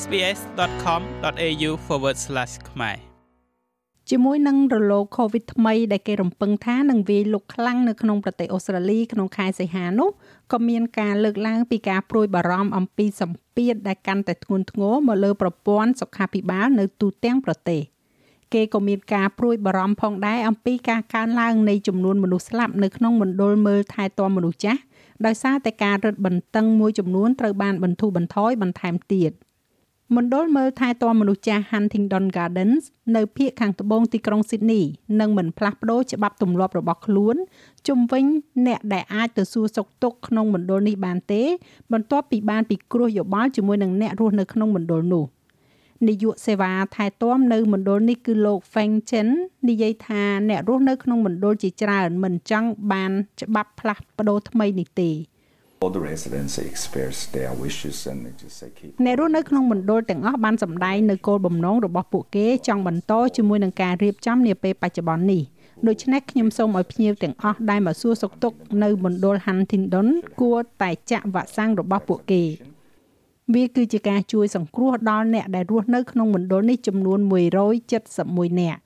sbs.com.au/ ខ្មែរជាមួយនឹងរលក COVID ថ្មីដែលគេរំពឹងថានឹងវាយលុកខ្លាំងនៅក្នុងប្រទេសអូស្ត្រាលីក្នុងខែសីហានោះក៏មានការលើកឡើងពីការព្រួយបារម្ភអំពីសម្ពាធដែលកាន់តែធ្ងន់ធ្ងរមកលើប្រព័ន្ធសុខាភិបាលនៅទូទាំងប្រទេសគេក៏មានការព្រួយបារម្ភផងដែរអំពីការកើនឡើងនៃចំនួនមនុស្សស្លាប់នៅក្នុងមណ្ឌលមើលថែទាំមនុស្សចាស់ដោយសារតែការរឹតបន្តឹងមួយចំនួនត្រូវបានបន្ធូរបន្ថយបន្ថែមទៀត មណ្ឌលមើលថែទាំមនុស្សចាស់ Huntingdon Gardens នៅភូមិខាងត្បូងទីក្រុង Sydney នឹងមិនផ្លាស់ប្ដូរច្បាប់ទម្លាប់របស់ខ្លួនជំវិញអ្នកដែលអាចទៅសួរសុខទុក្ខក្នុងមណ្ឌលនេះបានទេ បន្ទាប់ពីបានពិគ្រោះយោបល់ជាមួយនឹងអ្នករស់នៅក្នុងមណ្ឌលនោះនាយកសេវាថែទាំនៅមណ្ឌលនេះគឺលោក Feng Chen និយាយថាអ្នករស់នៅក្នុងមណ្ឌលជាច្រើនមិនចង់បានច្បាប់ផ្លាស់ប្ដូរថ្មីនេះទេ all the residents express their wishes and they just say keep អ្នករស់នៅក្នុងមណ្ឌលទាំងអស់បានសម្ដែងនៅគោលបំណងរបស់ពួកគេចង់បន្តជាមួយនឹងការរៀបចំនាពេលបច្ចុប្បន្ននេះដូច្នេះខ្ញុំសូមឲ្យភ្ញៀវទាំងអស់ដែលមកសួរសុខទុក្ខនៅមណ្ឌល Huntingdon គួរតែចាក់វ៉ាក់សាំងរបស់ពួកគេវាគឺជាការជួយសង្គ្រោះដល់អ្នកដែលរស់នៅក្នុងមណ្ឌលនេះចំនួន171នាក់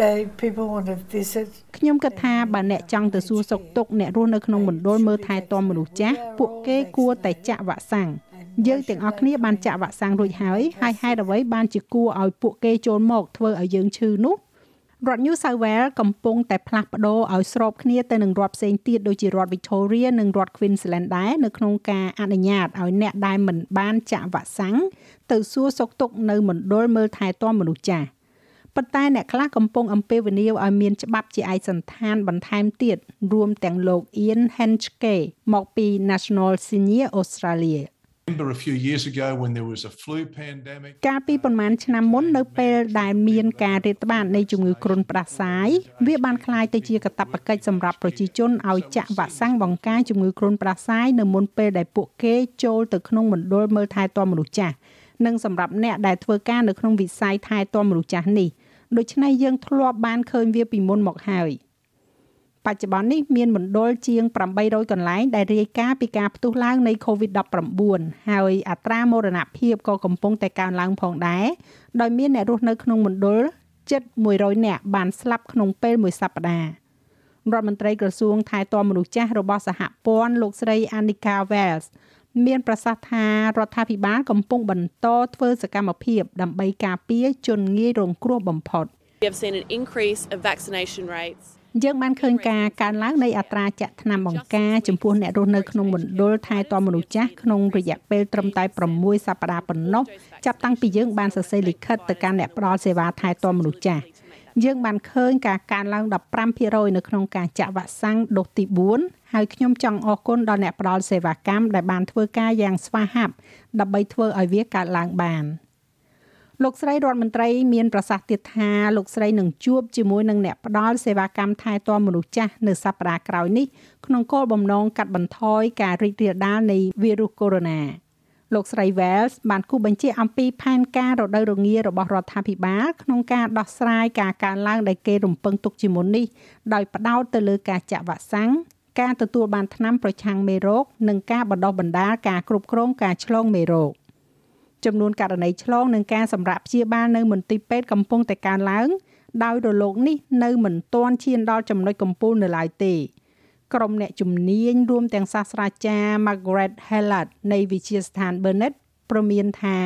they people want to visit ខ្ញុំគិតថាបើអ្នកចង់ទៅសួរសុខទុក្ខអ្នករស់នៅក្នុងមណ្ឌលមើលថែទាំមនុស្សចាស់ពួកគេគួរតែចាក់វ៉ាក់សាំងយើងទាំងអស់គ្នាបានចាក់វ៉ាក់សាំងរួចហើយហើយហេតុអ្វីបានជាគួរឲ្យពួកគេចូលមកធ្វើឲ្យយើងឈឺនោះរដ្ឋ New South Wales កំពុងតែផ្លាស់ប្ដូរឲ្យស្របគ្នាទៅនឹងរដ្ឋផ្សេងទៀតដូចជារដ្ឋ Victoria និងរដ្ឋ Queensland ដែរនៅក្នុងការអនុញ្ញាតឲ្យអ្នកដែលមិនបានចាក់វ៉ាក់សាំងទៅសួរសុខទុក្ខនៅមណ្ឌលមើលថែទាំមនុស្សចាស់ ប៉ុន្តែអ្នកខ្លះកំពុងអំពាវនាវឲ្យមានច្បាប់ជាឯកសណ្ឋានបន្ថែមទៀតរួមទាំងលោក Ian Henschke មកពី National Senior Australia កាលពីប្រហែលឆ្នាំមុននៅពេលដែលមានការរាតត្បាតនៃជំងឺគ្រុនផ្ដាសាយវាបានក្លាយទៅជាកាតព្វកិច្ចសម្រាប់ប្រជាជនឲ្យចាក់វ៉ាក់សាំងបង្ការជំងឺគ្រុនផ្ដាសាយនៅមុនពេលដែលពួកគេចូលទៅក្នុងមណ្ឌលមើលថែទាំមនុស្សចាស់និងសម្រាប់អ្នកដែលធ្វើការនៅក្នុងវិស័យថែទាំមនុស្សចាស់នេះ។ ដូច្នេះយើងធ្លាប់បានឃើញវាពីមុនមកហើយបច្ចុប្បន្ននេះមានមណ្ឌលជាង800កន្លែងដែលរាយការណ៍ពីការផ្ទុះឡើងនៃ COVID-19 ហើយអត្រាមរណភាពក៏កំពុងតែកើនឡើងផងដែរដោយមានអ្នករស់នៅក្នុងមណ្ឌលជិត100នាក់បានស្លាប់ក្នុងពេលមួយសប្តាហ៍រដ្ឋមន្ត្រីក្រសួងថែទាំមនុស្សចាស់របស់សហព័ន្ធលោកស្រី Annika Wells មានប្រសាសន៍ថារដ្ឋាភិបាលកំពុងបន្តធ្វើសកម្មភាពដើម្បីការពារជនងាយរងគ្រោះបំផុត We have seen an increase of vaccination rates យើងបានឃើញការកើនឡើងនៃអត្រាចាក់ថ្នាំបង្ការចំពោះអ្នករស់នៅក្នុងមណ្ឌលថែទាំមនុស្សចាស់ក្នុងរយៈពេលត្រឹមតែ6សប្តាហ៍ប៉ុណ្ណោះចាប់តាំងពីយើងបានសរសេរលិខិតទៅកាន់អ្នកផ្ដល់សេវាថែទាំមនុស្សចាស់ យើងបានឃើញការកើនឡើង15%នៅក្នុងការចាក់វ៉ាក់សាំងដូសទី4ហើយខ្ញុំចង់អរគុណដល់អ្នកផ្ដល់សេវាកម្មដែលបានធ្វើការយ៉ាងស្វាហាប់ដើម្បីធ្វើឲ្យវាកើតឡើងបានលោកស្រីរដ្ឋមន្ត្រីមានប្រសាសន៍ទៀតថាលោកស្រីនឹងជួបជាមួយនឹងអ្នកផ្ដល់សេវាកម្មថែទាំមនុស្សចាស់នៅសប្តាហ៍ក្រោយនេះក្នុងគោលបំណងកាត់បន្ថយការរីករាលដាលនៃវីរុសកូវីដ -19 លោកស្រី Wells បានគូបញ្ជាក់អំពីផែនការរដូវរងារបស់រដ្ឋាភិបាលក្នុងការដោះស្រាយការកើនឡើងដែលគេរំពឹងទុកជាមុននេះដោយផ្ដោតទៅលើការចាក់វ៉ាក់សាំងការទទួលបានថ្នាំប្រឆាំងមេរោគនិងការបណ្ដុះបណ្ដាលការគ្រប់គ្រងការឆ្លងមេរោគចំនួនករណីឆ្លងនិងការសម្រាប់ព្យាបាលនៅមន្ទីរពេទ្យកំពុងតែកើនឡើងដោយរលកនេះនៅមិនទាន់ឈានដល់ចំណុចកំពូលនៅឡើយទេ ក្រុមអ្នកជំនាញរួមទាំងសាស្ត្រាចារ្យ Margaret Hallett នៃវិទ្យាស្ថាន Burnett ប្រមានថា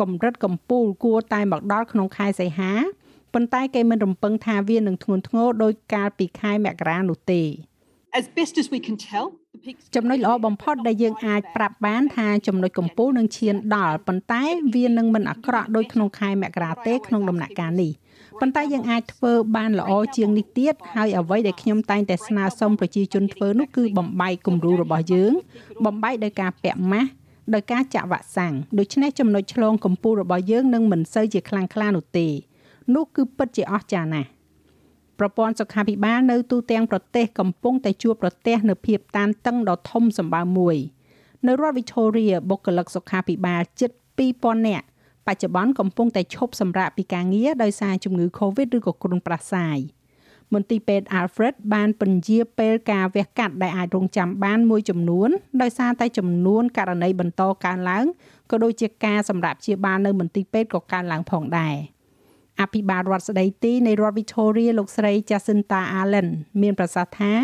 កម្រិតកំពូលគួរតែមកដល់ក្នុងខែសីហាប៉ុន្តែគេមិនរំពឹងថាវានឹងធ្ងន់ធ្ងរដោយកាលពីខែមករានោះទេ As best as we can tell ចំណុចល្អបំផុតដែលយើងអាចប្រាប់បានថាចំណុចកំពូលនឹងឈានដល់ប៉ុន្តែវានឹងមិនអាក្រក់ដូចក្នុងខែមករាទេក្នុងដំណាក់កាលនេះ ប៉ុន្តែយើងអាចធ្វើបានល្អជាងនេះទៀតហើយអ្វីដែលខ្ញុំតែងតែស្នើសុំប្រជាជនធ្វើនោះគឺបំបែកគំរូរបស់យើង បំបែកដោយការពាក់ម៉ាស់ដោយការចាក់វ៉ាក់សាំងដូច្នេះចំណុចឆ្លងកំពូលរបស់យើងនឹងមិនសូវជាខ្លាំងក្លានោះទេនោះគឺពិតជាអស្ចារ្យណាស់ប្រព័ន្ធសុខាភិបាលនៅទូទាំងប្រទេសកំពុងតែជួបប្រទះនូវភាពតានតឹងដ៏ធំសម្បើមមួយនៅរដ្ឋ Victoria បុគ្គលិកសុខាភិបាលជិត2000នាក់ បច្ចុប្បន្នកំពុងតែឈប់សម្រាកពីការងារដោយសារជំងឺ Covid ឬក៏គ្រុនប្រសាយមន្ទីរពេទ្យ Alfred បានពន្យាពេលការវះកាត់ដែលអាចរងចាំបានមួយចំនួនដោយសារតែចំនួនករណីបន្តកើនឡើងក៏ដូចជាការសម្រាប់ព្យាបាលនៅមន្ទីរពេទ្យក៏កើនឡើងផងដែរអភិបាលរដ្ឋស្ដីទីនៃរដ្ឋ Victoria លោកស្រី Jacinta Allen មានប្រសាសន៍ថា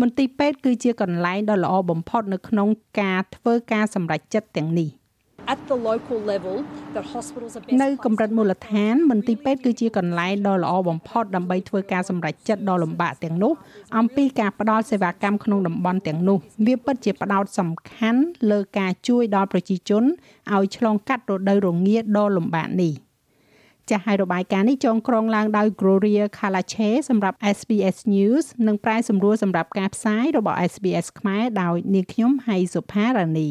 មន្ទីរពេទ្យគឺជាកន្លែងដ៏ល្អបំផុតនៅក្នុងការធ្វើការសម្រេចចិត្តទាំងនេះ។ at the local level that hospitals are នៅកម្រិតមូលដ្ឋានមន្ទីរពេទ្យគឺជាកន្លែងដ៏ល្អបំផុតដើម្បីធ្វើការសម្រេចចិត្តដ៏លំបាកទាំងនោះអំពីការផ្តល់សេវាកម្មក្នុងតំបន់ទាំងនោះវាពិតជាផ្ដោតសំខាន់លើការជួយដល់ប្រជាជនឲ្យឆ្លងកាត់រដូវរងាដ៏លំបាកនេះចាស់ហើយរបាយការណ៍នេះចងក្រងឡើងដោយ Gloria Kalache សម្រាប់ SBS News និងប្រាយសម្រួលសម្រាប់ការផ្សាយរបស់ SBS ខ្មែរដោយនាងខ្ញុំហៃសុផារ៉ានី